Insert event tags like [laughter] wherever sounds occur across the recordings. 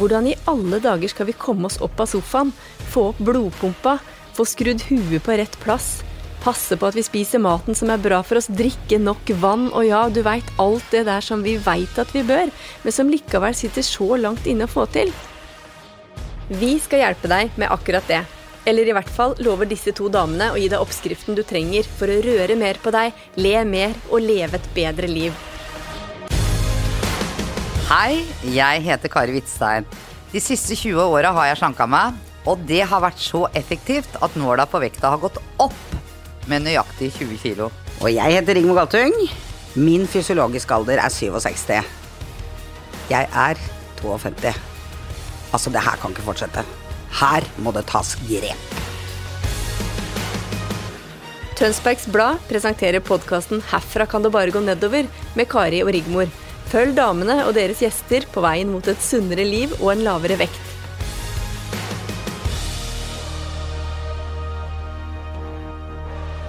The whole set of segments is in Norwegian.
Hvordan i alle dager skal vi komme oss opp av sofaen, få opp blodpumpa, få skrudd huet på rett plass, passe på at vi spiser maten som er bra for oss, drikke nok vann, og ja, du veit alt det der som vi veit at vi bør, men som likevel sitter så langt inne å få til? Vi skal hjelpe deg med akkurat det. Eller i hvert fall lover disse to damene å gi deg oppskriften du trenger for å røre mer på deg, le mer og leve et bedre liv. Hei, jeg heter Kari Hvitstein. De siste 20 åra har jeg slanka meg, og det har vært så effektivt at nåla på vekta har gått opp med nøyaktig 20 kilo. Og jeg heter Rigmor Galtung. Min fysiologiske alder er 67. Jeg er 52. Altså, det her kan ikke fortsette. Her må det tas grep. Tønsbergs Blad presenterer podkasten 'Herfra kan det bare gå nedover' med Kari og Rigmor. Følg damene og deres gjester på veien mot et sunnere liv og en lavere vekt.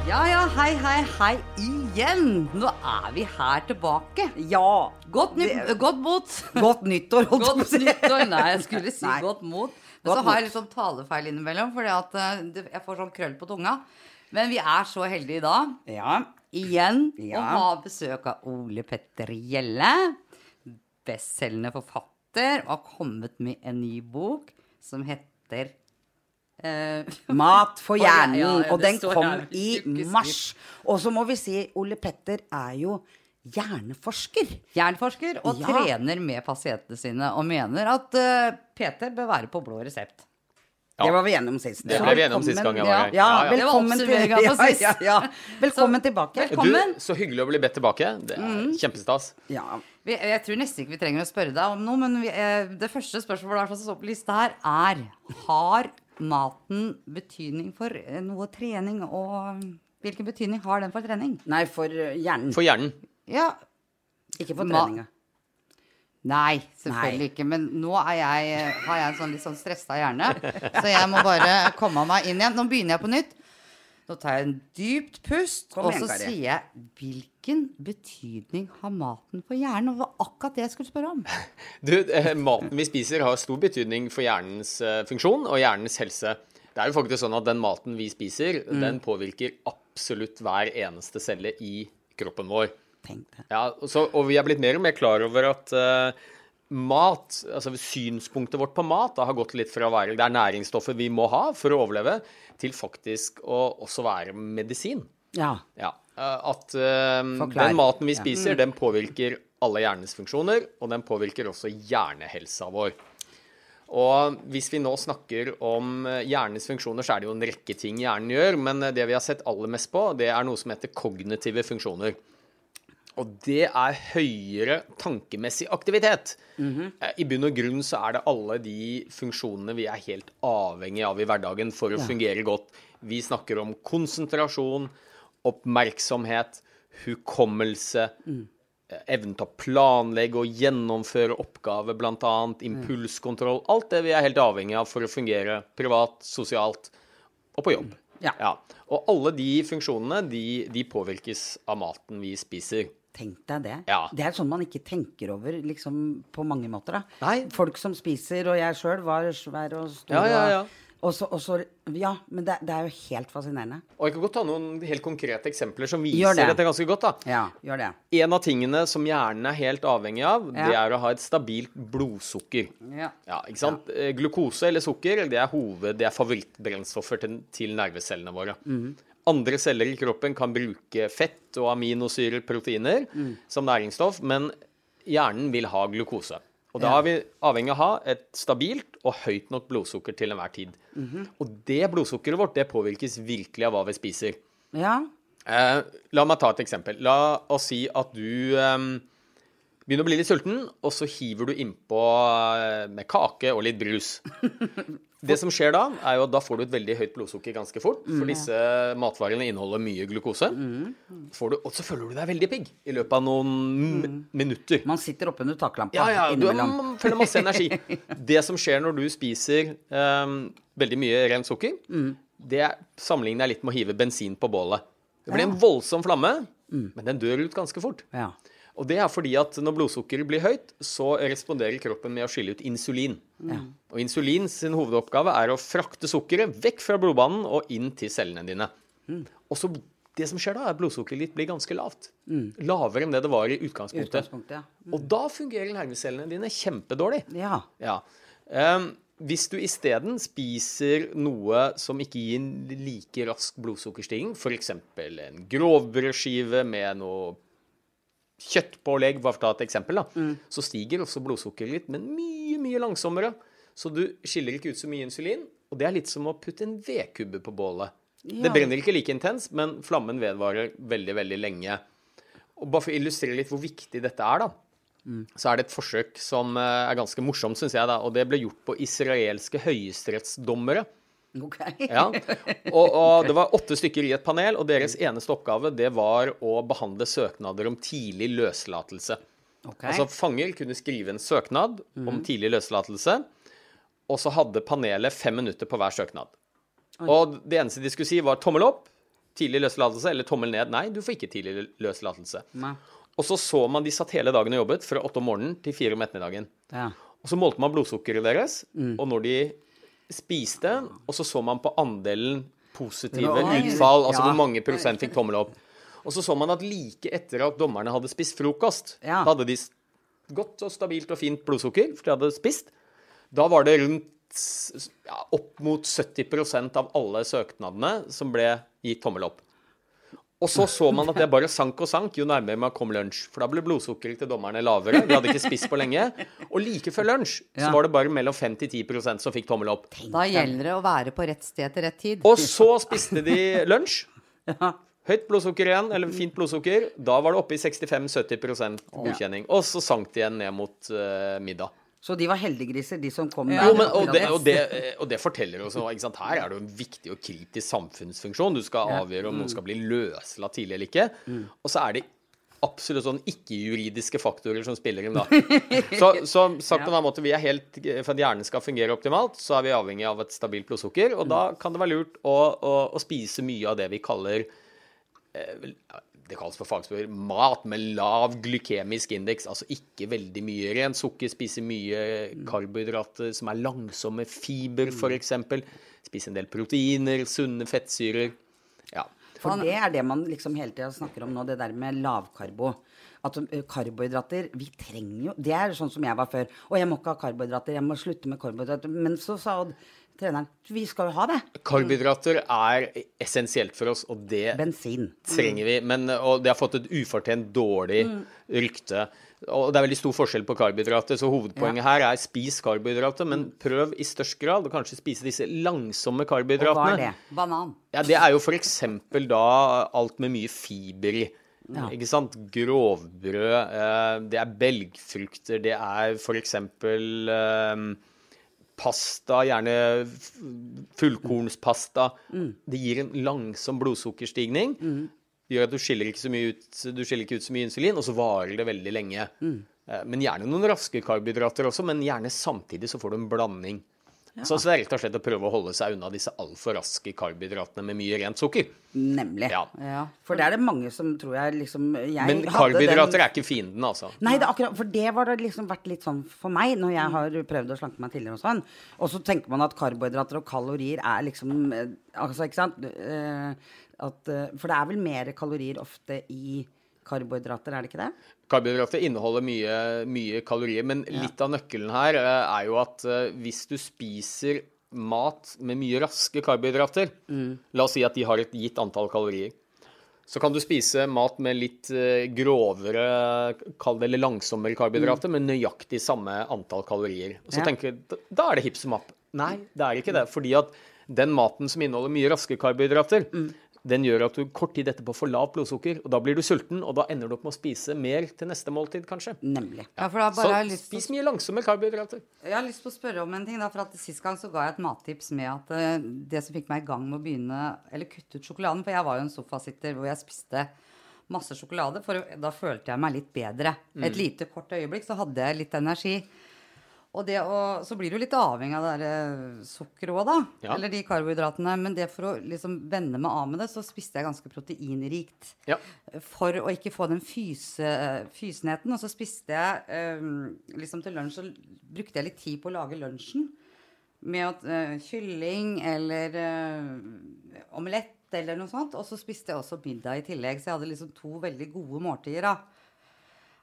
Ja, ja, hei, hei, hei igjen. Nå er vi her tilbake. Ja. Godt, ny, Det- godt mot. Godt nyttår, holdt jeg på å Godt si. nyttår. Nei, jeg skulle si Nei. godt mot. Men Godt så har jeg litt sånn talefeil innimellom, fordi at eh, jeg får sånn krøll på tunga. Men vi er så heldige i dag, Ja. Igjen, Ja. å ha besøk av Ole Petter Gjelle. Bestselgende forfatter, og har kommet med en ny bok som heter eh, Mat for [laughs] hjernen. ja, ja, og den kom i mars. Og så må vi si Ole Petter er jo hjerneforsker. Hjerneforsker og trener med pasientene sine, og mener at uh, PT bør være på blå resept. Ja. Det var vi enige om sist. Det ble vi enige om sist gang jeg var her. Ja, velkommen til. [laughs] Velkommen Så- tilbake. Du, så hyggelig å bli bedt tilbake. Det er kjempestas. Ja. Vi, jeg tror nesten ikke vi trenger å spørre deg om noe, men vi, eh, det første spørsmålet som står på lista her, er Har maten betydning for eh, noe trening, og hvilken betydning har den for trening? Nei, for uh, hjernen. For hjernen. Ja, Ikke for Ma- treninga. Nei, selvfølgelig Nei. ikke. Men nå er jeg, har jeg en sånn litt sånn stressa hjerne, [laughs] så jeg må bare komme meg inn igjen. Nå begynner jeg på nytt. Nå tar jeg en dypt pust, Kom og igjen, så sier jeg Hvilken betydning har maten for hjernen? Og det var akkurat det jeg skulle spørre om. [laughs] Du, eh, maten vi spiser har stor betydning for hjernens eh, funksjon og hjernens helse. Det er jo faktisk sånn at den maten vi spiser, den påvirker absolutt hver eneste celle i kroppen vår. Tenk det. Ja, og så, og vi er blitt mer og mer klar over at uh, mat, altså synspunktet vårt på mat, da, har gått litt fra å være det er næringsstoffet vi må ha for å overleve, til faktisk å også være medisin. Ja. Ja, eh, At uh, den maten vi Ja. spiser, den påvirker alle hjernens funksjoner, og den påvirker også hjernehelsa vår. Og hvis vi nå snakker om hjernens funksjoner, så er det jo en rekke ting hjernen gjør, men det vi har sett aller mest på, det er noe som heter kognitive funksjoner. Og det er høyere tankemessig aktivitet. Eh, I bunn og grunn så er det alle de funksjonene vi er helt avhengig av i hverdagen for å fungere godt. Vi snakker om konsentrasjon, oppmerksomhet, hukommelse, mm. evnen til å planlegge og gjennomføre oppgaver, bl.a. impulskontroll. Alt det vi er helt avhengig av for å fungere privat, sosialt og på jobb. Ja. Og alle de funksjonene de, de påvirkes av maten vi spiser. Tenk deg det. Ja. Det er sånn man ikke tenker over liksom, på mange måter. Da. Nei. Folk som spiser, og jeg sjøl var svær og stor. Ja, ja, ja. Og så, og så, ja, men det, det er jo helt fascinerende. Og jeg kan godt ta noen helt konkrete eksempler som viser det. dette ganske godt. da. Ja, gjør det. En av tingene som hjernen er helt avhengig av, det er å ha et stabilt blodsukker. Ja. Ja, ikke sant? Ja. Glukose eller sukker det er hoved, det er favorittbrennstoffer til, til nervecellene våre. Mhm. Andre celler i kroppen kan bruke fett og aminosyrer, proteiner, Mm. som næringsstoff, men hjernen vil ha glukose. Og da er vi avhengig av å ha et stabilt og høyt nok blodsukker til enhver tid. Mhm. Og det blodsukkeret vårt det påvirkes virkelig av hva vi spiser. Ja. Eh, la meg ta et eksempel. La oss si at du eh, begynner å bli litt sulten, og så hiver du innpå eh, med kake og litt brus. [laughs] Det som skjer da, er jo at da får du et veldig høyt blodsukker ganske fort. For disse matvarene inneholder mye glukose. Får du, og så føler du deg veldig pigg i løpet av noen mm. minutter. Man sitter oppunder taklampa Ja, ja, du har føler masse energi. [laughs] Det som skjer når du spiser um, veldig mye rent sukker, det er, sammenligner jeg litt med å hive bensin på bålet. Det blir en voldsom flamme, men den dør ut ganske fort. Ja. Og det er fordi at når blodsukkeret blir høyt, så responderer kroppen med å skille ut insulin. Og insulin sin hovedoppgave er å frakte sukkeret vekk fra blodbanen og inn til cellene dine. Og så det som skjer da, er at blodsukkeret ditt blir ganske lavt. Lavere enn det det var i utgangspunktet. Utgangspunktet, ja. Og da fungerer nervecellene dine kjempedårlig. Ja. Ja. Um, hvis du isteden spiser noe som ikke gir en like rask blodsukkerstigning, f.eks. en grovbrødskive med noe kjøttpålegg, bare for å ta et eksempel, da, så stiger også blodsukkeret litt, men mye, mye langsommere. Så du skiller ikke ut så mye insulin, og det er litt som å putte en vedkubbe på bålet. Ja. Det brenner ikke like intenst, men flammen vedvarer veldig, veldig lenge. Og bare for å illustrere litt hvor viktig dette er, da, så er det et forsøk som eh, er ganske morsomt, syns jeg, da, og det ble gjort på israelske høyesterettsdommere. [laughs] Ok. Ja, og, og det var åtte stykker i et panel, og deres eneste oppgave det var å behandle søknader om tidlig løslatelse. Okay. Altså Fanger kunne skrive en søknad om tidlig løslatelse, og så hadde panelet fem minutter på hver søknad. Og det eneste de skulle si, var tommel opp, tidlig løslatelse, eller tommel ned. Nei, du får ikke tidlig løslatelse. Nei. Og så så man de satt hele dagen og jobbet, fra åtte om morgenen til fire om ettermiddagen. Ja. Og så målte man blodsukkeret deres, og når de spiste, og så så man på andelen positive utfall, altså Ja. hvor mange prosent fikk tommel opp. Og så så man at like etter at dommerne hadde spist frokost, Ja. da hadde de godt og stabilt og fint blodsukker, for de hadde spist. Da var det rundt ja, opp mot 70% av alle søknadene som ble gitt tommel opp. Og så så man at det bare sank og sank jo nærmere man kom lunsj. For da ble blodsukkeret til dommerne lavere. De hadde ikke spist på lenge. Og like før lunsj så var det bare mellom 5 til 10 som fikk tommel opp. Da gjelder det å være på rett sted til rett tid. Og så spiste de lunsj. [laughs] Høyt blodsukker igjen, eller fint blodsukker. Da var det oppe i 65-70% godkjenning. Og så sank det igjen ned mot uh, middag. Så de var heldiggriser, de som kom Ja. der. Jo, men, og, det, og, det, og det forteller jo også? Her er det jo en viktig og kritisk samfunnsfunksjon. Du skal avgjøre om noen skal bli løslatt tidlig eller ikke. Og så er det absolutt sånn ikke-juridiske faktorer som spiller inn da. [laughs] Så, så sagt på en annen måte, vi er helt, For at hjernen skal fungere optimalt, så er vi avhengig av et stabilt blodsukker. Og da kan det være lurt å, å, å spise mye av det vi kaller eh, det kalles for fagspråk mat med lav glykemisk indeks. Altså ikke veldig mye rent sukker, spise mye karbohydrater som er langsomme, fiber f.eks. Spise en del proteiner, sunne fettsyrer. Ja. For det er det man liksom hele tida snakker om nå, det der med lavkarbo. At karbohydrater Vi trenger jo Det er sånn som jeg var før. Å, jeg må ikke ha karbohydrater, jeg må slutte med karbohydrater. Men så sa treneren vi skal jo ha det. Karbohydrater er essensielt for oss, og det Bensin. trenger vi. Men, og det har fått et ufortjent dårlig rykte. Og det er veldig stor forskjell på karbohydrater, så hovedpoenget her er spis karbohydrater, men prøv i størst grad å kanskje spise disse langsomme Og hva er det? Banan. Ja, det er jo eksempel da alt med mye fiber i. Ikke sant? Grovbrød, eh, det er belgfrukter, det er eh, pasta, gjerne fullkornspasta. fullkornspasta. Det gir en langsom blodsukkerstigning. Det gjør at du skiller ikke så mye ut, du skiller ikke ut så mye insulin, og så varer det veldig lenge. Mm. Men gjerne noen raske karbohydrater også, men gjerne samtidig så får du en blanding. Så så det er rett og slett å prøve å holde seg unna disse altfor raske karbohydratene med mye rent sukker. Nemlig. Ja. Ja. For det er det mange som tror jeg liksom jeg Men karbohydrater den- er ikke fienden, altså. Nei, det akkurat, for det var det liksom vært litt sånn for meg når jeg har prøvd å slanke meg tidligere og sånn. Og så tenker man at karbohydrater og kalorier er liksom eh, Altså, ikke sant? Eh, at, eh, for det er vel mer kalorier ofte i karbohydrater, er det ikke det? Karbohydrater inneholder mye, mye kalorier, men litt av nøkkelen her eh, er jo at eh, hvis du spiser mat med mye raske karbohydrater, la oss si at de har et gitt antall kalorier, så kan du spise mat med litt eh, grovere, kall det eller langsommere karbohydrater, men nøyaktig samme antall kalorier. Og så Ja. tenker du, da- er det hipp som happ. Nei, det er ikke det. Fordi at den maten som inneholder mye raske karbohydrater, den gjør at du kort tid etterpå får lavt blodsukker, og da blir du sulten, og da ender du opp med å spise mer til neste måltid, kanskje. Nemlig. Ja, for da Så har jeg lyst til å spis mye langsomme karbohydrater. Jeg har lyst til å spørre om en ting. da, for at Sist gang så ga jeg et mattips med at uh, det som fikk meg i gang med å begynne Eller kutte ut sjokoladen. For jeg var jo en sofasitter hvor jeg spiste masse sjokolade. For da følte jeg meg litt bedre. Et lite kort øyeblikk så hadde jeg litt energi. Og det å, så blir du litt avhengig av det eh, sukkeret òg, da. Ja. Eller de karbohydratene. Men det for å liksom vende meg av med det, så spiste jeg ganske proteinrikt. Ja. For å ikke få den fyse, fysenheten. Og så spiste jeg eh, liksom til lunsj, så brukte jeg litt tid på å lage lunsjen. Med at, eh, kylling eller omelett eller noe sånt. Og så spiste jeg også middag i tillegg. Så jeg hadde liksom to veldig gode måltider, da.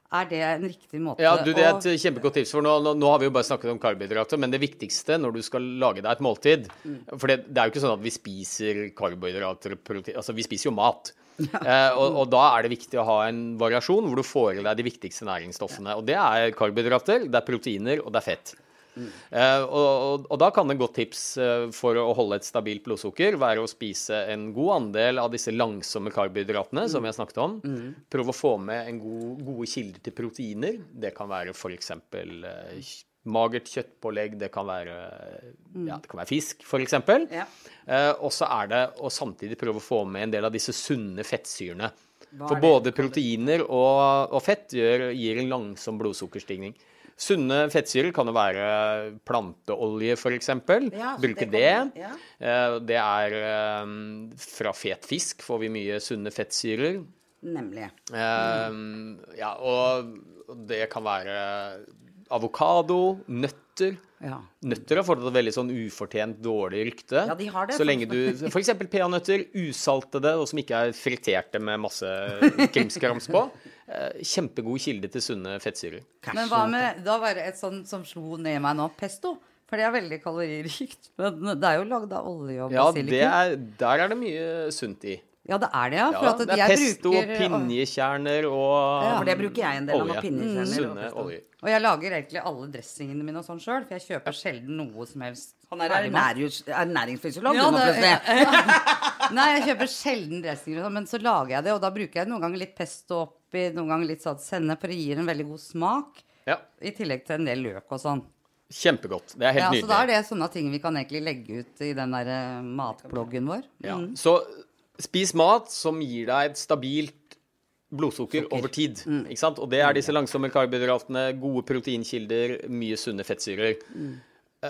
Er det en riktig måte Ja, du, Det er å et kjempegodt tips. for nå, nå, nå har vi jo bare snakket om karbohydrater, men det viktigste når du skal lage deg et måltid For det, det er jo ikke sånn at vi spiser karbohydrater Altså, vi spiser jo mat. Eh, og, og da er det viktig å ha en variasjon hvor du får i deg de viktigste næringsstoffene. Og det er karbohydrater, det er proteiner, og det er fett. Eh, og, og, og da kan et godt tips eh, for å holde et stabilt blodsukker være å spise en god andel av disse langsomme karbohydratene som vi har snakket om. Prøve å få med en god, gode kilder til proteiner. Det kan være f.eks. Uh, magert kjøttpålegg, det kan være, ja, det kan være fisk f.eks. Ja. Eh, og så er det å samtidig prøve å få med en del av disse sunne fettsyrene. For både proteiner og, og fett gjør, gir en langsom blodsukkerstigning. Sunne fettsyrer kan jo være planteolje, f.eks. Ja, Bruke det det. ja. Eh, Det er eh, Fra fet fisk får vi mye sunne fettsyrer. Nemlig. Mm. Ja, og og det kan være avokado, nøtter. Ja. Nøtter har fått et veldig sånn ufortjent dårlig rykte. Ja, de har det, Så lenge du F.eks. peanøtter, usaltede og som ikke er friterte med masse krimskrams på. eh, Kjempegod kilde til sunne fettsyrer. Men hva med da var det et sånt som slo ned meg nå? Pesto? For det er veldig kaloririkt. Men det er jo lagd av olje og Ja, basilikum. det er, der er det mye sunt i. Ja, det er det, ja. For Ja, at det er jeg pesto, bruker, pinjekjerner og Ja, For det bruker jeg en del av pinjekjerner og Sunne pesto. Og jeg lager egentlig alle dressingene mine og sånn sjøl, for jeg kjøper sjelden noe som helst. Han er ernæringsfysiolog, Ja, du nå det- plutselig. [laughs] Nei, jeg kjøper sjelden dressinger, og sånn, men så lager jeg det, og da bruker jeg noen ganger litt pesto oppi, noen ganger litt sånn sennep, for det gir en veldig god smak. Ja, I tillegg til en del løk og sånn. kjempegodt. Det er helt Ja, så da er det sånne ting vi kan egentlig legge ut i den der eh, matbloggen vår. Ja. Mm. Så spis mat som gir deg et stabilt blodsukker over tid. Ikke sant? Og det er disse langsomme karbohydratene, gode proteinkilder, mye sunne fettsyrer. Mm.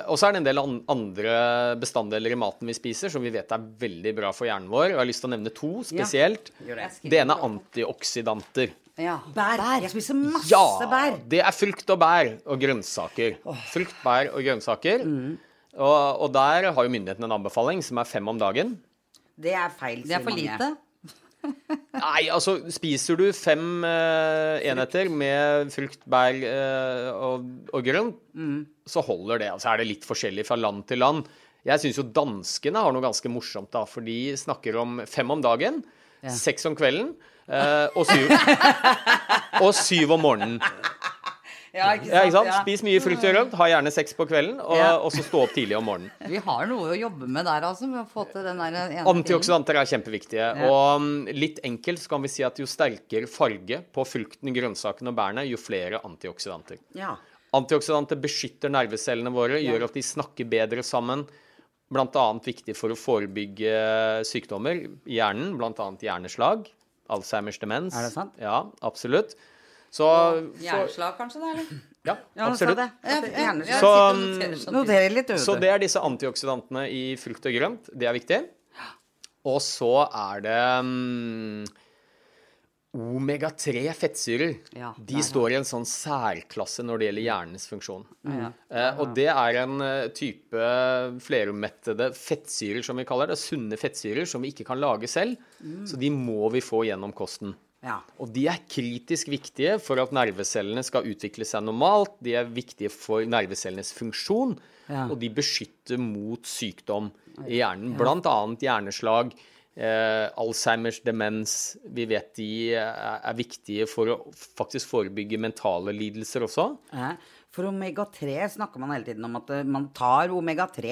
Og så er det en del andre bestanddeler i maten vi spiser som vi vet er veldig bra for hjernen vår. Og jeg har lyst til å nevne to spesielt. Ja, det. Det ene er antioksidanter. Ja. Bær. Jeg spiser masse Ja, bær. det er frukt og bær og grønnsaker. Frukt, bær og grønnsaker. Mm. Og, og der har jo myndighetene en anbefaling som er fem om dagen. Det er feil, Det er for lite. Nei, altså spiser du fem eh, enheter med frukt, bær eh, og, og grønt, Mm. så holder det. Altså er det litt forskjellig fra land til land. Jeg syns jo danskene har noe ganske morsomt, da, for de snakker om fem om dagen, seks om kvelden eh, og syv [laughs] Og syv om morgenen. Ja, ikke sant? Ja, ikke sant? Ja. Spis mye frukt og grønt, ha gjerne sex på kvelden, og, Ja. og så stå opp tidlig om morgenen. Vi har noe å jobbe med der, altså, med å få til den der ene Antioksidanter er kjempeviktige. Og um, litt enkelt så kan vi si at jo sterkere farge på frukten, grønnsakene og bærene, jo flere antioksidanter. Ja. Antioksidanter beskytter nervecellene våre, gjør at de snakker bedre sammen. Blant annet viktig for å forebygge sykdommer i hjernen, annet hjerneslag. Alzheimers demens. Er det sant? Ja, absolutt. Så for, Hjerneslag, kanskje? det er? [clears throat] Ja, Ja, absolutt. Så, det er disse antioksidantene i frukt og grønt. Det er viktig. Og så er det um, omega-3 fettsyrer. Ja, De står i en sånn særklasse når det gjelder hjernens funksjon. Ja. Eh, og det er en eh, type flerumettede fettsyrer, som vi kaller det. Sunne fettsyrer som vi ikke kan lage selv. Så de må vi få gjennom kosten. Ja. Og de er kritisk viktige for at nervecellene skal utvikle seg normalt. De er viktige for nervecellenes funksjon, Ja. og de beskytter mot sykdom i hjernen. Blant annet hjerneslag, eh, Alzheimers demens. Vi vet de er, er viktige for å faktisk forebygge mentale lidelser også. Ja. For omega-3 snakker man hele tiden om at eh, man tar omega-3.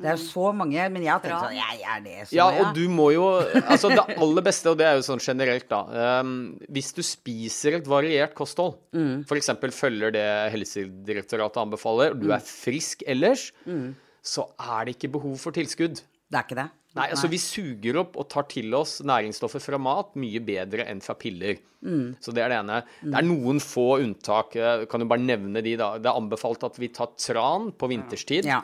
Det er så mange, men jeg har tenkt sånn Jeg er det så Ja, og du må jo Altså, det aller beste, og det er jo sånn generelt, da um, Hvis du spiser et variert kosthold, Mm. eksempel følger det Helsedirektoratet anbefaler, og du er frisk ellers, Mm. så er det ikke behov for tilskudd. Det er ikke det? Nei, altså vi suger opp og tar til oss næringsstoffer fra mat mye bedre enn fra piller. Så det er det ene. Det er noen få unntak. Kan jo bare nevne de, da. Det er anbefalt at vi tar tran på vinterstid. Ja.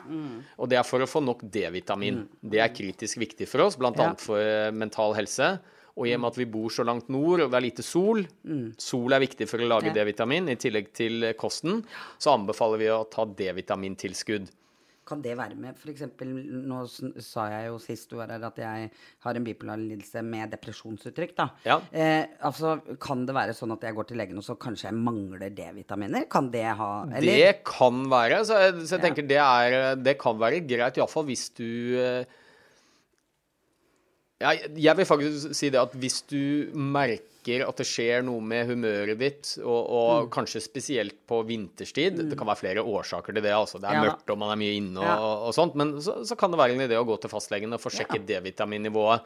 Og det er for å få nok D-vitamin. Det er kritisk viktig for oss, bl.a. Ja. for eh, mental helse. Og i og med at vi bor så langt nord og det er lite sol, sol er viktig for å lage Ja. D-vitamin i tillegg til kosten, så anbefaler vi å ta D-vitamintilskudd. Kan det være med f.eks. Nå sa jeg jo sist du var her at jeg har en bipolar lidelse med depresjonsuttrykk. da. Ja. Eh, altså, Kan det være sånn at jeg går til legen og så kanskje jeg mangler D-vitaminer? Kan det ha Det kan være. Så jeg, så jeg tenker det, er, det kan være greit, iallfall hvis du eh, ja, Jeg vil faktisk si det at hvis du merker at det skjer noe med humøret ditt, og, og kanskje spesielt på vinterstid Det kan være flere årsaker til det. altså Det er Ja mørkt og man er mye inne og, Ja. og, sånt. Men så, så kan det være en idé å gå til fastlegen og få sjekket D-vitaminnivået.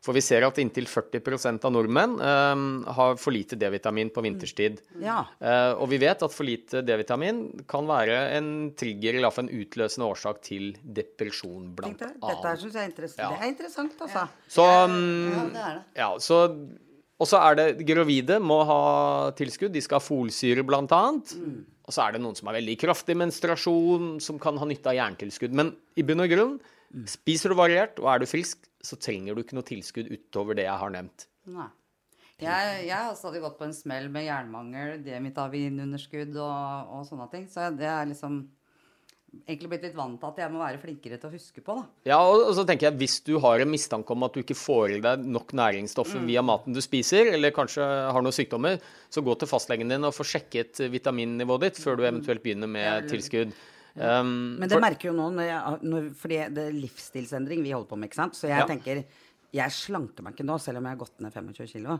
For vi ser at inntil 40 av nordmenn um, har for lite D-vitamin på vinterstid. Ja. Uh, og vi vet at for lite D-vitamin kan være en trigger, eller iallfall en utløsende årsak til depresjon, blant annet. dette syns jeg er interessant. Ja. Det er interessant, altså. Så, Ja, mm, det er det. ja, så Og så er det gravide må ha tilskudd. De skal ha folsyre, blant annet. Mm. Og så er det noen som har veldig kraftig menstruasjon, som kan ha nytte av jerntilskudd. Men i bunn og grunn, Mm. spiser du variert og er du frisk, så trenger du ikke noe tilskudd utover det jeg har nevnt. Nei. Jeg, jeg har stadig gått på en smell med jernmangel, D-vitaminunderskudd og, og sånne ting. Så det er liksom egentlig blitt litt vant til at jeg må være flinkere til å huske på, da. Ja, og, så tenker jeg hvis du har en mistanke om at du ikke får i deg nok næringsstoffer via maten du spiser, eller kanskje har noen sykdommer, så gå til fastlegen din og få sjekket vitaminnivået ditt før du eventuelt begynner med tilskudd. Um, Men det for- merker jo nå, når jeg, når, fordi det er livsstilsendring vi holder på med, ikke sant. Så jeg Ja. tenker Jeg slanker meg ikke nå, selv om jeg har gått ned 25 kilo.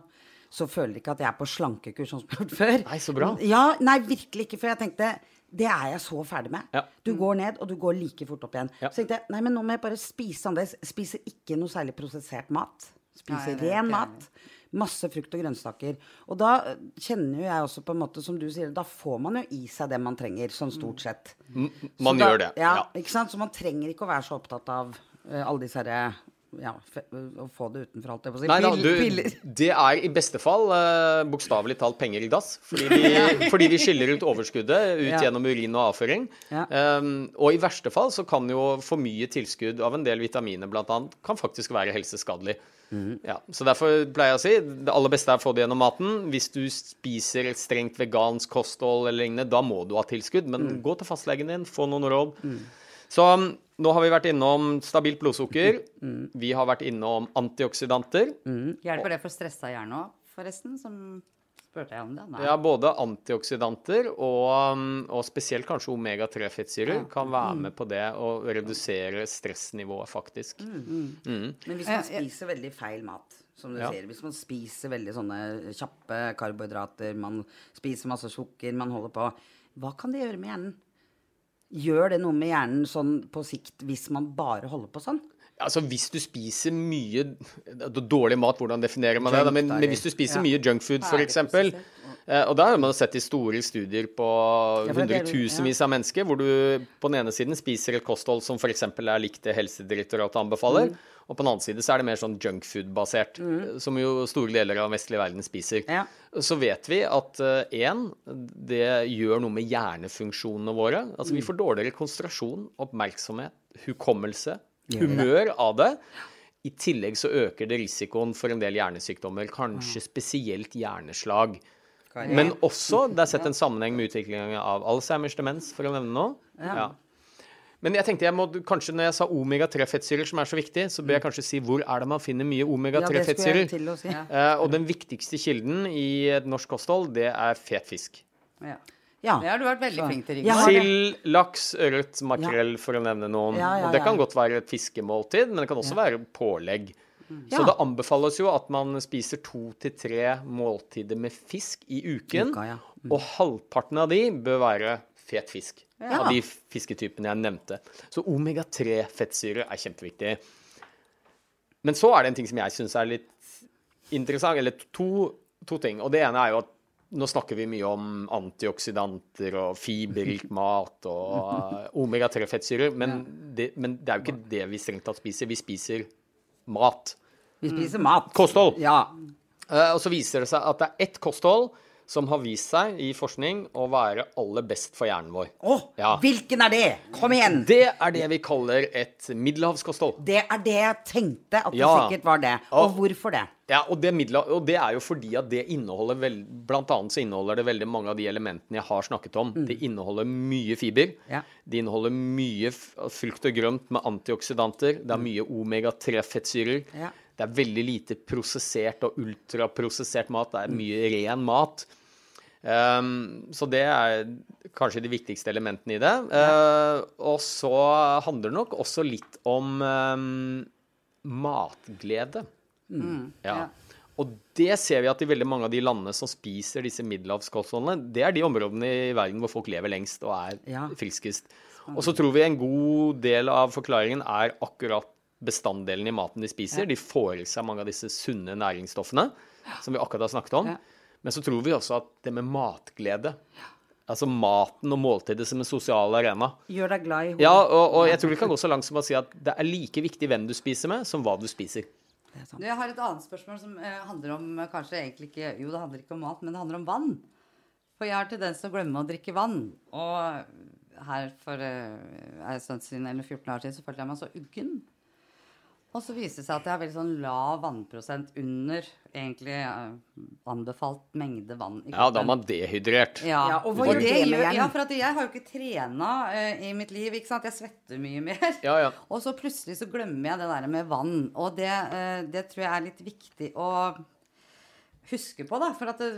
Så føler jeg ikke at jeg er på slankekurs sånn som jeg har gjort før. Nei, så bra. Ja, nei, virkelig ikke. For jeg tenkte det er jeg så ferdig med. Ja. Du går ned, og du går like fort opp igjen. Ja. Så tenkte jeg nei, men nå må jeg bare spise annerledes. Spiser ikke noe særlig prosessert mat. Spiser Nei, ren mat. Masse frukt og grønnsaker. Og da eh, kjenner jo jeg også på en måte, som du sier, da får man jo i seg det man trenger, sånn stort sett. man da- gjør det. Ja, Ja. ikke sant? Så man trenger ikke å være så opptatt av eh, alle disse herre ja, å få det utenfor, alt. Nei da, du, det er i beste fall uh, bokstavelig talt penger i dass. Fordi vi, [laughs] fordi vi skiller ut overskuddet ut Ja. gjennom urin og avføring. Ja. Um, og i verste fall så kan jo for mye tilskudd av en del vitaminer annet, kan faktisk være helseskadelig. Mm. Ja, så derfor pleier jeg å si det aller beste er å få det gjennom maten. Hvis du spiser et strengt vegansk kosthold eller lignende, da må du ha tilskudd. Men Mm. gå til fastlegen din, få noen råd. Så um, nå har vi vært innom stabilt blodsukker. Mm. Vi har vært innom antioksidanter. Hjelper det for stressa hjerne òg, forresten? Som spurte jeg om det? Nei. Ja, både antioksidanter og, um, og spesielt kanskje omega-3-fettsyrer kan være Mm. med på det og redusere stressnivået, faktisk. Mm. Men hvis man spiser veldig feil mat, som du Ja. sier Hvis man spiser veldig sånne kjappe karbohydrater, man spiser masse sukker, man holder på Hva kan det gjøre med hjernen? Gjør det noe med hjernen sånn på sikt hvis man bare holder på sånn? Altså Hvis du spiser mye er Dårlig mat, hvordan definerer man det? Men, men hvis du spiser ja. mye junkfood, f.eks. Eh, og da har man sett i store studier på hundretusenvis av mennesker, hvor du på den ene siden spiser et kosthold som f.eks. er likt det Helsedirektoratet anbefaler, Mm. Og på den annen side så er det mer sånn junkfood-basert, mm. som jo store deler av den vestlige verden spiser. Ja. Så vet vi at én, det gjør noe med hjernefunksjonene våre. Altså Mm. vi får dårligere konsentrasjon, oppmerksomhet, hukommelse, humør av det. I tillegg så øker det risikoen for en del hjernesykdommer, kanskje spesielt hjerneslag. Men også det er sett en sammenheng med utviklingen av Alzheimers demens, for å nevne noe. Ja. Men jeg tenkte jeg må, kanskje når jeg sa omega-3-fettsyrer, som er så viktig, så bør jeg kanskje si hvor er det man finner mye Ja, det skulle jeg omega-3-fettsyrer. Ja, si. uh, og den viktigste kilden i et norsk kosthold, det er fet fisk. Ja. Ja. Det har du vært veldig flink til. Sild, laks, ørret, makrell, for å nevne noen. Ja, ja, Og det kan godt være et fiskemåltid, men det kan også være pålegg. Så det anbefales jo at man spiser to til tre måltider med fisk i uken. Uka, ja. Og halvparten av de bør være fet fisk. Ja. Av de fisketypene jeg nevnte. Så omega-3-fettsyre er kjempeviktig. Men så er det en ting som jeg syns er litt interessant, eller to, to ting. Og det ene er jo at nå snakker vi mye om antioksidanter og fiberrik [laughs] mat og uh, omega-3-fettsyrer, men, det- men det er jo ikke det vi strengt tatt spiser. Vi spiser mat. Vi spiser mat. Kosthold. Ja. Eh, og så viser det seg at det er ett kosthold som har vist seg i forskning å være aller best for hjernen vår. Å, Ja. hvilken er det? Kom igjen! Det er det vi kaller et middelhavskosthold. Det er det jeg tenkte at det Ja. sikkert var det. Ja. Og hvorfor det? Ja, og det, og det er jo fordi at det inneholder vel, Blant annet så inneholder det veldig mange av de elementene jeg har snakket om. Det inneholder mye fiber. Ja. Det inneholder mye frukt og grønt med antioksidanter. Det er mye omega-3-fettsyrer. Ja. Det er veldig lite prosessert og ultraprosessert mat. Det er mye ren mat. Um, så det er kanskje de viktigste elementene i det. Eh, og så handler det nok også litt om um, matglede. Ja. Og det ser vi at i veldig mange av de landene som spiser disse middelhavskostholdene, det er de områdene i verden hvor folk lever lengst og er Ja. friskest. Og så tror vi en god del av forklaringen er akkurat bestanddelen i maten de spiser. De får i seg mange av disse sunne næringsstoffene som vi akkurat har snakket om. Ja. Men så tror vi også at det med matglede, altså maten og måltidet som en sosial arena Gjør deg glad i hodet. Ja, og, og jeg tror vi kan gå så langt som å si at det er like viktig hvem du spiser med, som hva du spiser. Det er sant. Jeg har et annet spørsmål som eh, handler om eh, kanskje egentlig ikke Jo, det handler ikke om mat, men det handler om vann. For jeg har tendens til å glemme å drikke vann. Og her for en stund siden, eller 14 år siden så følte jeg meg så uggen. Og så viste det seg at jeg har veldig sånn lav vannprosent under egentlig eh, anbefalt mengde vann i Ja, da er man dehydrert. Ja, Ja, og hva gjør det det med hjernen? ja, for at jeg har jo ikke trena uh, i mitt liv. ikke sant? Jeg svetter mye mer. Ja, ja. [laughs] Og så plutselig så glemmer jeg det der med vann. Og det, uh, det tror jeg er litt viktig å huske på, da. For at det,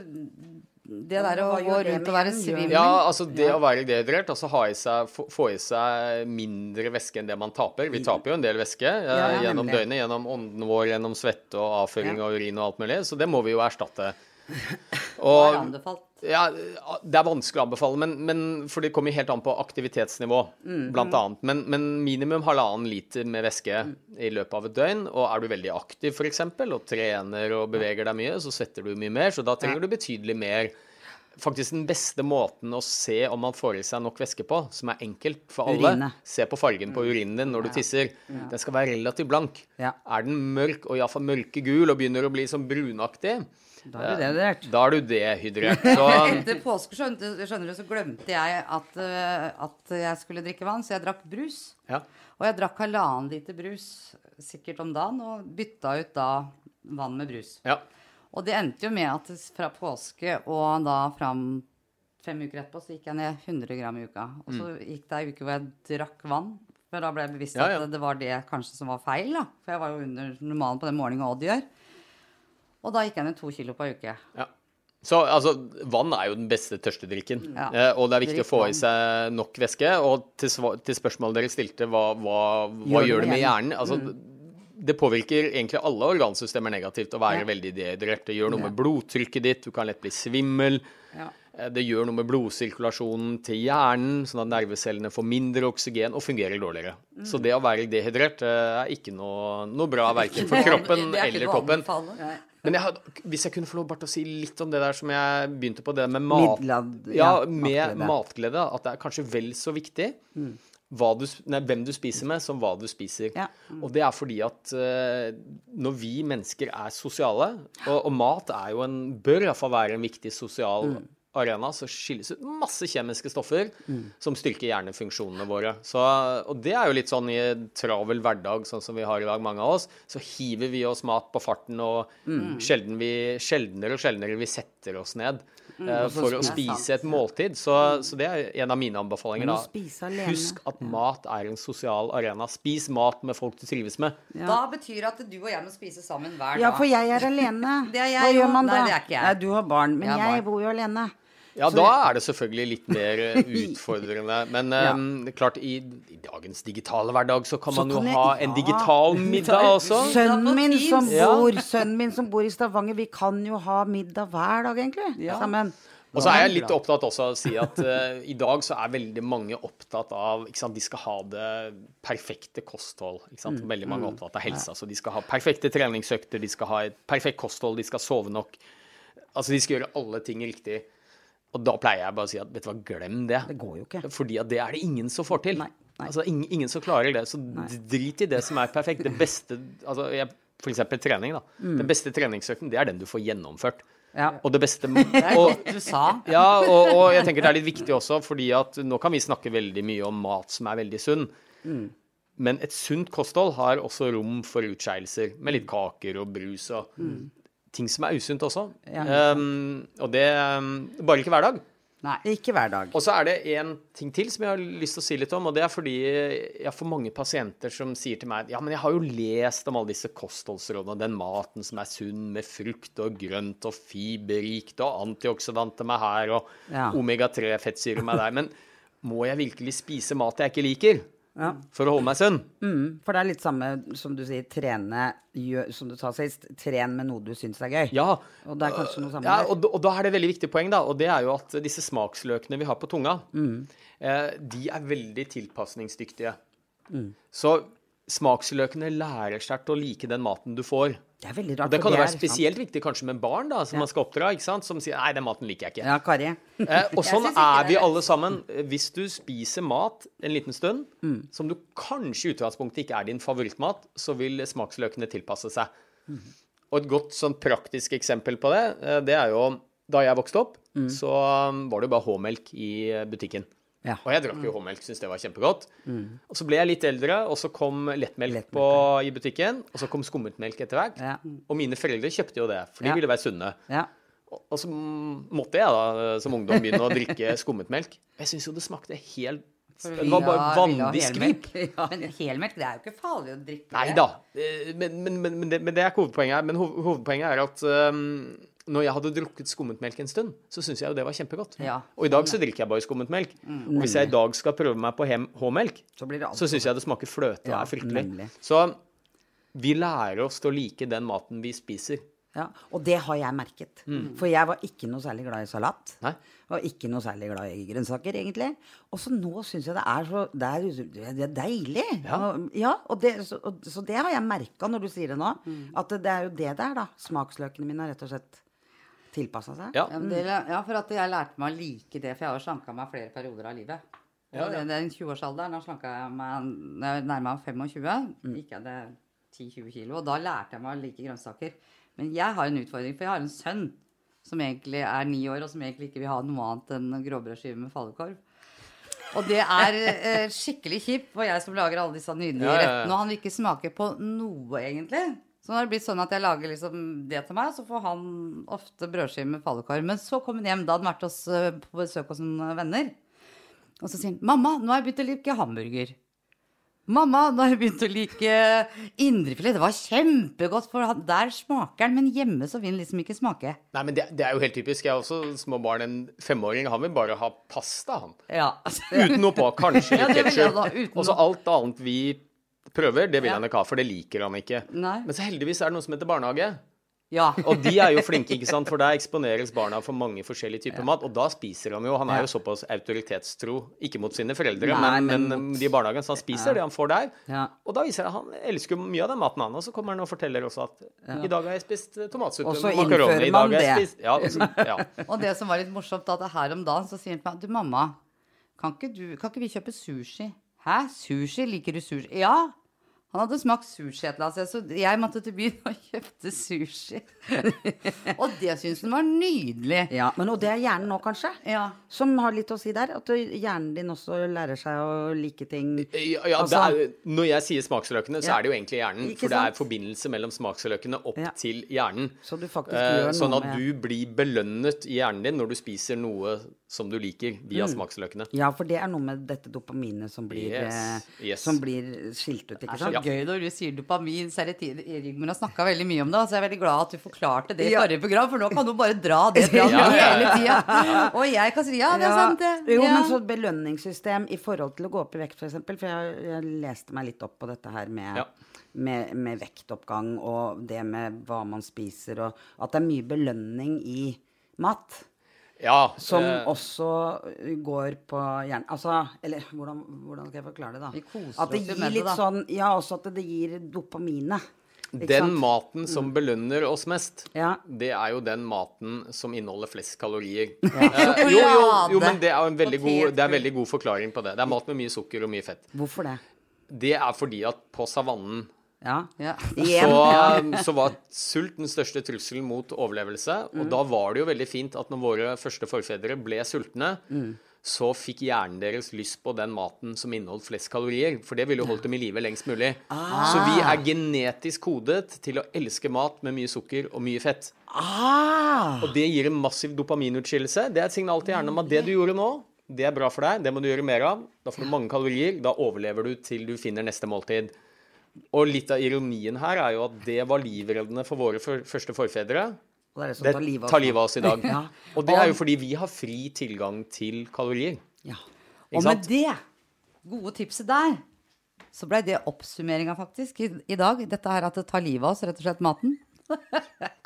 det der å gå rundt og være svimmel Ja, altså det å være dehydrert, altså ha i seg, få, i seg mindre væske enn det man taper. Vi taper jo en del væske eh, Ja, ja, gjennom nemlig. døgnet, gjennom ånden vår, gjennom svette og avføring Ja. og urin og alt mulig, så det må vi jo erstatte. Og anbefalt. ja, det er vanskelig å anbefale, men, men for det kommer helt an på aktivitetsnivå, blant annet. Men, men minimum halvannen liter med væske i løpet av et døgn. Og er du veldig aktiv f.eks., og trener og beveger deg mye, så svetter du mye mer, så da trenger du betydelig mer. Faktisk den beste måten å se om man får i seg nok væske på, som er enkelt for alle Urine. Se på fargen på urinen din når du tisser. Den skal være relativt blank. Ja. Er den mørk, og iallfall mørkegul, og begynner å bli sånn brunaktig, Da er du dehydrert. da er du dehydrert. [laughs] Så Etter påske skjønner du, så glemte jeg at, eh, at jeg skulle drikke vann, så jeg drakk brus. ja. Og jeg drakk halvannen liter brus sikkert om dagen, og bytta ut da vann med brus. ja. Og det endte jo med at fra påske og da fram fem uker etterpå, så gikk jeg ned 100 gram i uka. Og så gikk det ei uke hvor jeg drakk vann. For da ble jeg bevisst Mm. Ja, ja. at det var det kanskje som var feil, da. For jeg var jo under normalen på den morgenen Odd gjør. Og da gikk jeg ned to kilo på ei uke. Ja. Så altså, vann er jo den beste tørstedrikken. Ja. Eh, og det er viktig Drikk å få i seg nok væske. Og til, til spørsmålet dere stilte, hva, hva, hva Gjør gjør det med hjernen? Altså, Det påvirker egentlig alle organsystemer negativt å være Ja. veldig dehydrert. Det gjør noe med blodtrykket ditt, du kan lett bli svimmel. Ja. Eh, Det gjør noe med blodsirkulasjonen til hjernen, sånn at nervecellene får mindre oksygen og fungerer dårligere. Så det å være dehydrert eh, er ikke noe, noe bra verken for [laughs] kroppen er eller kroppen. Men jeg had, hvis jeg kunne få lov bare til å si litt om det der som jeg begynte på, det med mat, Midland, ja, ja, med matglede. matglede, at det er kanskje vel så viktig hva du, nei, hvem du spiser med, som hva du spiser. Ja. Og det er fordi at uh, når vi mennesker er sosiale, og, og mat er jo en, bør iallfall være en viktig sosial arena, så skilles ut masse kjemiske stoffer som styrker hjernefunksjonene våre. Så, og det er jo litt sånn i en travel hverdag, sånn som vi har i dag, mange av oss, så hiver vi oss mat på farten, og sjelden vi, sjeldnere og sjeldnere vi setter oss ned eh, for å spise et måltid. Så, så det er en av mine anbefalinger. Da. Husk at mat er en sosial arena. Spis mat med folk du trives med. Da betyr det at du og jeg må spise sammen hver dag. Ja, for jeg er alene. [laughs] Det er jeg Hva gjør man Nei, da? det er ikke jeg. Nei, du har barn, men Jeg jeg barn. bor jo alene. Ja, da er det selvfølgelig litt mer eh, [laughs] utfordrende. Men Ja. um, klart, i, i dagens digitale hverdag så kan Så man jo kan jeg- ha en digital middag [laughs] også. Sønnen min, som bor, sønnen min som bor i Stavanger, vi kan jo ha middag hver dag, egentlig. Sammen. Og så er jeg litt opptatt også av å si at uh, i dag så er veldig mange opptatt av ikke sant, De skal ha det perfekte kosthold. Ikke sant? Veldig mange er opptatt av helsa. Så de skal ha perfekte treningsøkter, de skal ha et perfekt kosthold, de skal sove nok. Altså, de skal gjøre alle ting riktig. Og da pleier jeg bare å si at vet du hva, glem det. Det går jo ikke. Fordi at det er det ingen som får til. Nei, nei. Altså, ingen, ingen som klarer det. Så drit i det som er perfekt. Det beste altså, jeg, For eksempel trening, da. Mm. Den beste treningsøkten, det er den du får gjennomført. Ja. Og det beste Det er [laughs] og, godt du sa. ja, og, og jeg tenker det er litt viktig også, fordi at nå kan vi snakke veldig mye om mat som er veldig sunn. Mm. Men et sunt kosthold har også rom for utskeielser, med litt kaker og brus og ting som er usunt også. Ja. Um, og det um, Bare ikke hver dag. Nei. Ikke hver dag. Og så er det en ting til som jeg har lyst til å si litt om, og det er fordi jeg får mange pasienter som sier til meg Ja, men jeg har jo lest om alle disse kostholdsrådene, den maten som er sunn med frukt og grønt og fiberrikt og antioksidanter med her og Ja. omega-3-fettsyre med der, men må jeg virkelig spise mat jeg ikke liker Ja. for å holde meg sunn? Mm, for det er litt samme som du sier, trene gjør, som du sa sist, tren med noe du syns er gøy. Ja. Og det er kanskje noe samme Ja, og, og da er det et veldig viktig poeng, da. Og det er jo at disse smaksløkene vi har på tunga, Mm. eh, de er veldig tilpasningsdyktige. Mm. Så smaksløkene lærer seg til å like den maten du får. Det er veldig Og det kan jo er være spesielt viktig kanskje med barn da, som man skal oppdra, ikke sant? som sier 'nei, den maten liker jeg ikke'. Ja, Kari. Eh, og [laughs] sånn er vi alle sammen. Eh, Hvis du spiser mat en liten stund Mm. som du kanskje i utgangspunktet ikke er din favorittmat, så vil smaksløkene tilpasse seg. Mm. Og et godt sånn praktisk eksempel på det, eh, det er jo da jeg vokste opp, Mm. så um, var det jo bare H-melk i eh, butikken. Ja. Og jeg drakk jo H-melk, syntes det var kjempegodt. Og så ble jeg litt eldre, og så kom lettmelk, Lettmelk, på, i butikken. Og så kom skummetmelk etter hvert. Ja. Og mine foreldre kjøpte jo det, for de ville være sunne. Ja. Og og så måtte jeg da som ungdom begynne å drikke [laughs] skummetmelk. Jeg syns jo det smakte helt Det var bare vanlig skvip. [laughs] Ja, men helmelk, det er jo ikke farlig å drikke. Nei da. eh, Men, men, men, men, det, men det er ikke hovedpoenget her. Men hovedpoenget er at um, når jeg hadde drukket skummetmelk en stund, så syntes jeg jo det var kjempegodt. Ja, og i dag så drikker jeg bare skummetmelk. Og hvis jeg i dag skal prøve meg på H-melk, Så så syns jeg det smaker fløte og Ja, er fryktelig. nemlig. Så vi lærer oss til å like den maten vi spiser. Ja, og det har jeg merket. For jeg var ikke noe særlig glad i salat. Nei? Og ikke noe særlig glad i grønnsaker, egentlig. Og så nå syns jeg det er så Det er, det er deilig. Ja. Og, ja, og det, så, og, så det har jeg merka når du sier det nå. At det, det er jo det det er, da. Smaksløkene mine har rett og slett tilpassa seg. Ja. Mm. ja, for at jeg lærte meg å like det, for jeg har jo slanka meg flere perioder av livet. Og Ja, ja. det- Den 20-årsalderen, da slanka jeg meg når jeg nærma meg 25. Mm. Gikk jeg det 10-20 kilo, og da lærte jeg meg å like grønnsaker. Men jeg har en utfordring, for jeg har en sønn som egentlig er ni år, og som egentlig ikke vil ha noe annet enn gråbrødskive med falukorv. Og det er eh, skikkelig kjipt for jeg som lager alle disse nydelige Ja, ja, ja. rettene. Og han vil ikke smake på noe, egentlig. Så nå har det blitt sånn at jeg lager liksom det til meg, så får han ofte brødskive med falukorv. Men så kom han hjem, da hadde han vært hos, eh, på besøk hos noen venner. Og så sier han 'Mamma, nå har jeg begynt å like hamburger'. 'Mamma, nå har jeg begynt å like indrefilet'. Det var kjempegodt, for han, der smaker den, men hjemme så vil den liksom ikke smake. Nei, men det, det er jo helt typisk. Jeg har også små barn. En femåring, han vil bare ha pasta, han. Ja. Uten noe på. Kanskje [laughs] Ja, litt ketsjup. Og så alt annet vi prøver, det vil Ja. han ikke ha, for det liker han ikke. Nei. Men så heldigvis er det noe som heter barnehage. ja. Og de er jo [laughs] flinke, ikke sant? for der eksponeres barna for mange forskjellige typer mat. Og da spiser han jo. Han er jo såpass autoritetstro, ikke mot sine foreldre, Nei, men, men mot- de i barnehagen. Så han spiser det han får der. Ja. Og da viser det at han elsker mye av den maten, han. Og så kommer han og forteller også at i dag har jeg spist eh, tomatsuppe med makaroni. I dag har jeg spist Ja, og så, ja. [laughs] Og det som var litt morsomt, da, at her om dagen så sier han til meg Du, mamma, kan ikke, du, kan ikke vi kjøpe sushi? Hæ? Sushi? Liker du sushi? Ja. Han hadde smakt sushi et eller annet sted, så jeg måtte til byen og kjøpte sushi. [laughs] og det syns han var nydelig. Ja, men Og det er hjernen nå, kanskje? Ja. Som har litt å si der. At hjernen din også lærer seg å like ting. Ja, ja Altså- det er, når jeg sier smaksløkene, så Ja. er det jo egentlig hjernen. Ikke For det er forbindelse mellom smaksløkene opp Ja. til hjernen. Så du faktisk Eh, gjør noe sånn at med- du blir belønnet i hjernen din når du spiser noe som du liker, via Mm. smaksløkene. Ja, for det er noe med dette dopaminet som blir, Yes, eh, yes. som blir skilt ut, Det er så sant? gøy når du sier dopamin. Så det tid, Rigmor har snakka veldig mye om det, så jeg er veldig glad at du forklarte det i Ja. forrige program, for nå kan du bare dra det [laughs] fram Ja, hele tida. Og jeg kan si ja, det er sant, det. Jo, men så belønningssystem i forhold til å gå opp i vekt, f.eks. For, eksempel, for jeg, jeg leste meg litt opp på dette her med, Ja. med, med vektoppgang og det med hva man spiser, og at det er mye belønning i mat. Ja. Som eh, også går på hjernen Altså, eller hvordan, hvordan skal jeg forklare det, da? Vi koser at det gir med det, da. sånn Ja, også at det gir dopaminet. Den sant? maten som belønner oss mest, Ja. det er jo den maten som inneholder flest kalorier. Eh, jo, jo, jo, men det er en veldig god, det er en veldig god forklaring på det. Det er mat med mye sukker og mye fett. Hvorfor det? Det er fordi at på savannen Ja. Ja. Så, så var sult den største trusselen mot overlevelse. Og da var det jo veldig fint at når våre første forfedre ble sultne, så fikk hjernen deres lyst på den maten som inneholdt flest kalorier. For det ville jo holdt dem i live lengst mulig. Så vi er genetisk kodet til å elske mat med mye sukker og mye fett. Ah, Og det gir en massiv dopaminutskillelse. Det er et signal til hjernen om at det du gjorde nå, det er bra for deg. Det må du gjøre mer av. Da får du mange kalorier. Da overlever du til du finner neste måltid. Og litt av ironien her er jo at det var livreddende for våre for, første forfedre. og det det Det tar livet av av oss i dag. [laughs] Ja. Og det er jo fordi vi har fri tilgang til kalorier. Ja. Og med det gode tipset der, så blei det oppsummeringa faktisk i, i dag. Dette her at det tar livet av oss, rett og slett maten.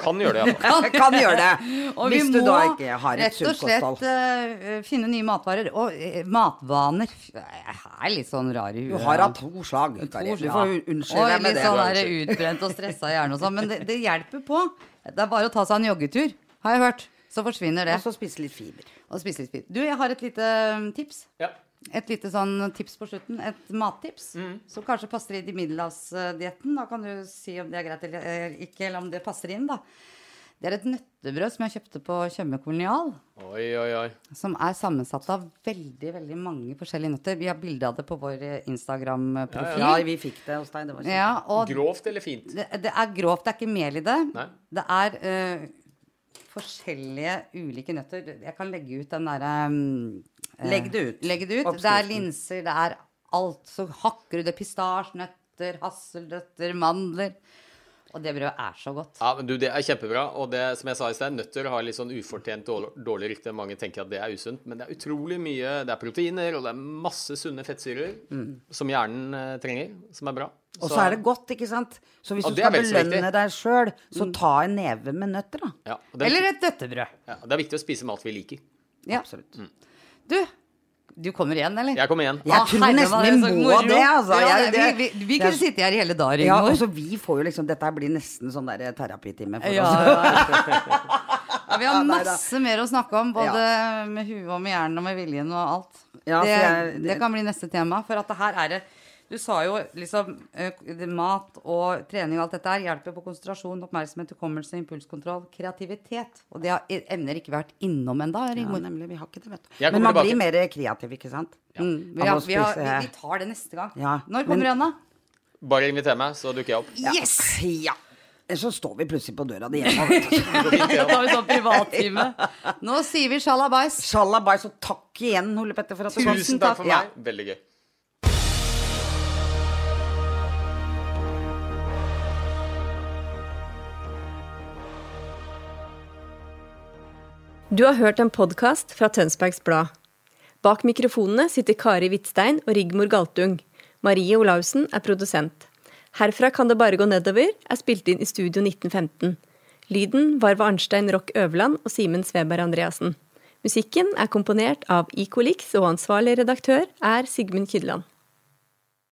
Kan gjøre det, ja. [laughs] Kan gjøre det. [laughs] Og Hvis vi du må da ikke har et rett og slett uh, finne nye matvarer. Og uh, matvaner Jeg er litt sånn rar i Du har hatt to slag, Kari. Du får unnskylde Og deg med litt sånn der utbrent og stressa hjerne og sånn. Men det, det hjelper på. Det er bare å ta seg en joggetur, har jeg hørt. Så forsvinner det. Og så spise litt fiber. Og spise litt fiber. Du, jeg har et lite tips. ja. Et lite sånn tips på slutten. Et mattips. Mm. Som kanskje passer inn i middelhavsdietten. Da kan du si om det er greit eller eh, ikke, eller om det passer inn, da. Det er et nøttebrød som jeg kjøpte på Tjøme kolonial. Oi, oi, oi. Som er sammensatt av veldig veldig mange forskjellige nøtter. Vi har bilde av det på vår Instagram-profil. Ja, vi fikk det hos deg. Det var Ja, og Grovt eller fint? det, det er grovt, det er ikke mel i det. Nei. Det er uh, forskjellige ulike nøtter. Jeg kan legge ut den derre um, eh, Legg det ut. Legg det ut. Det er linser, det er alt. Så hakker du det pistasjenøtter, hasselnøtter, mandler. Og det brødet er så godt. Ja, men du, Det er kjempebra. Og det som jeg sa i sted, nøtter har litt sånn ufortjent dårlig, rykte. Mange tenker at det er usunt, men det er utrolig mye Det er proteiner, og det er masse sunne fettsyrer som hjernen eh, trenger, som er bra. Mm. Og så er det godt, ikke sant? Så hvis du skal belønne deg sjøl, så ta en neve med nøtter, da. ja, er, Eller et nøttebrød. ja, det er viktig å spise mat vi liker. Ja. Absolutt. Du, du kommer igjen, eller? Jeg kommer igjen. Jeg ah, tror herre, nesten vi må moro. det, altså. Ja, Jeg- det- vi, vi, vi det kunne sitte her hele dagen, Ja, Rigmor. og så vi får jo liksom Dette blir nesten sånn der terapitime for Ja, oss. ja, ja, [laughs] vi har masse mer å snakke om, både med huet og med hjernen og med viljen og alt. Ja, det, jeg, det, det kan bli neste tema. For at det her er det Du sa jo liksom eh, Mat og trening og alt dette her hjelper på konsentrasjon, oppmerksomhet, hukommelse, impulskontroll, kreativitet. Og det har emner ikke vært innom ennå, Ja, nemlig. Vi har ikke det, vet du. Men man tilbake. blir mer kreativ, ikke sant? Mm, vi, har, vi, har, vi, vi tar det neste gang. Ja, Når kommer men- du igjen, da? Bare inviter meg, så dukker jeg opp. Yes! Ja. Så står vi plutselig på døra di hjemme. [laughs] Da tar vi sånn privattime. Nå sier vi sjalabais. Sjalabais, og takk igjen, Ole Petter, for at du kom. Tusen takk for Ja. meg. Veldig gøy. Du har hørt en podkast fra Tønsbergs Blad. Bak mikrofonene sitter Kari Hvitstein og Rigmor Galtung. Marie Olaussen er produsent. Herfra kan det bare gå nedover er spilt inn i Studio 1915. Lyden var ved Arnstein Rock Øverland og Simen Sveberg Andreassen. Musikken er komponert av Icolix, og ansvarlig redaktør er Sigmund Kydland.